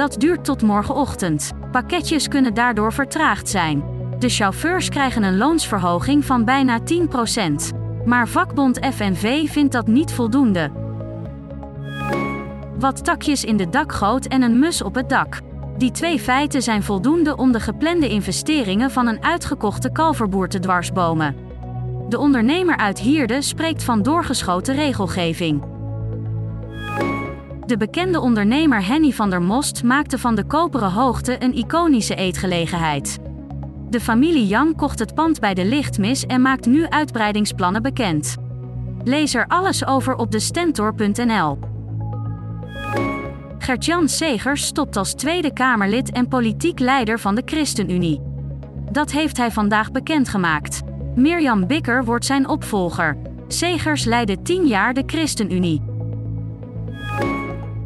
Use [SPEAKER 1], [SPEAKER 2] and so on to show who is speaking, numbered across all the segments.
[SPEAKER 1] Dat duurt tot morgenochtend. Pakketjes kunnen daardoor vertraagd zijn. De chauffeurs krijgen een loonsverhoging van bijna 10%. Maar vakbond FNV vindt dat niet voldoende. Wat takjes in de dakgoot en een mus op het dak. Die twee feiten zijn voldoende om de geplande investeringen van een uitgekochte kalverboer te dwarsbomen. De ondernemer uit Hierde spreekt van doorgeschoten regelgeving. De bekende ondernemer Henny van der Most maakte van de koperen hoogte een iconische eetgelegenheid. De familie Yang kocht het pand bij de lichtmis en maakt nu uitbreidingsplannen bekend. Lees er alles over op de stentor.nl. Gertjan Segers stopt als Tweede Kamerlid en politiek leider van de ChristenUnie. Dat heeft hij vandaag bekendgemaakt. Mirjam Bikker wordt zijn opvolger. Segers leidde 10 jaar de ChristenUnie.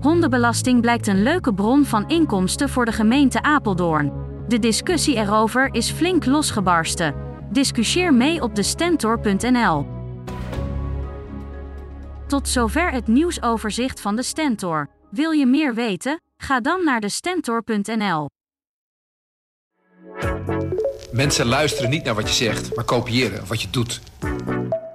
[SPEAKER 1] Hondenbelasting blijkt een leuke bron van inkomsten voor de gemeente Apeldoorn. De discussie erover is flink losgebarsten. Discussieer mee op de stentor.nl. Tot zover het nieuwsoverzicht van de Stentor. Wil je meer weten? Ga dan naar de stentor.nl.
[SPEAKER 2] Mensen luisteren niet naar wat je zegt, maar kopiëren wat je doet.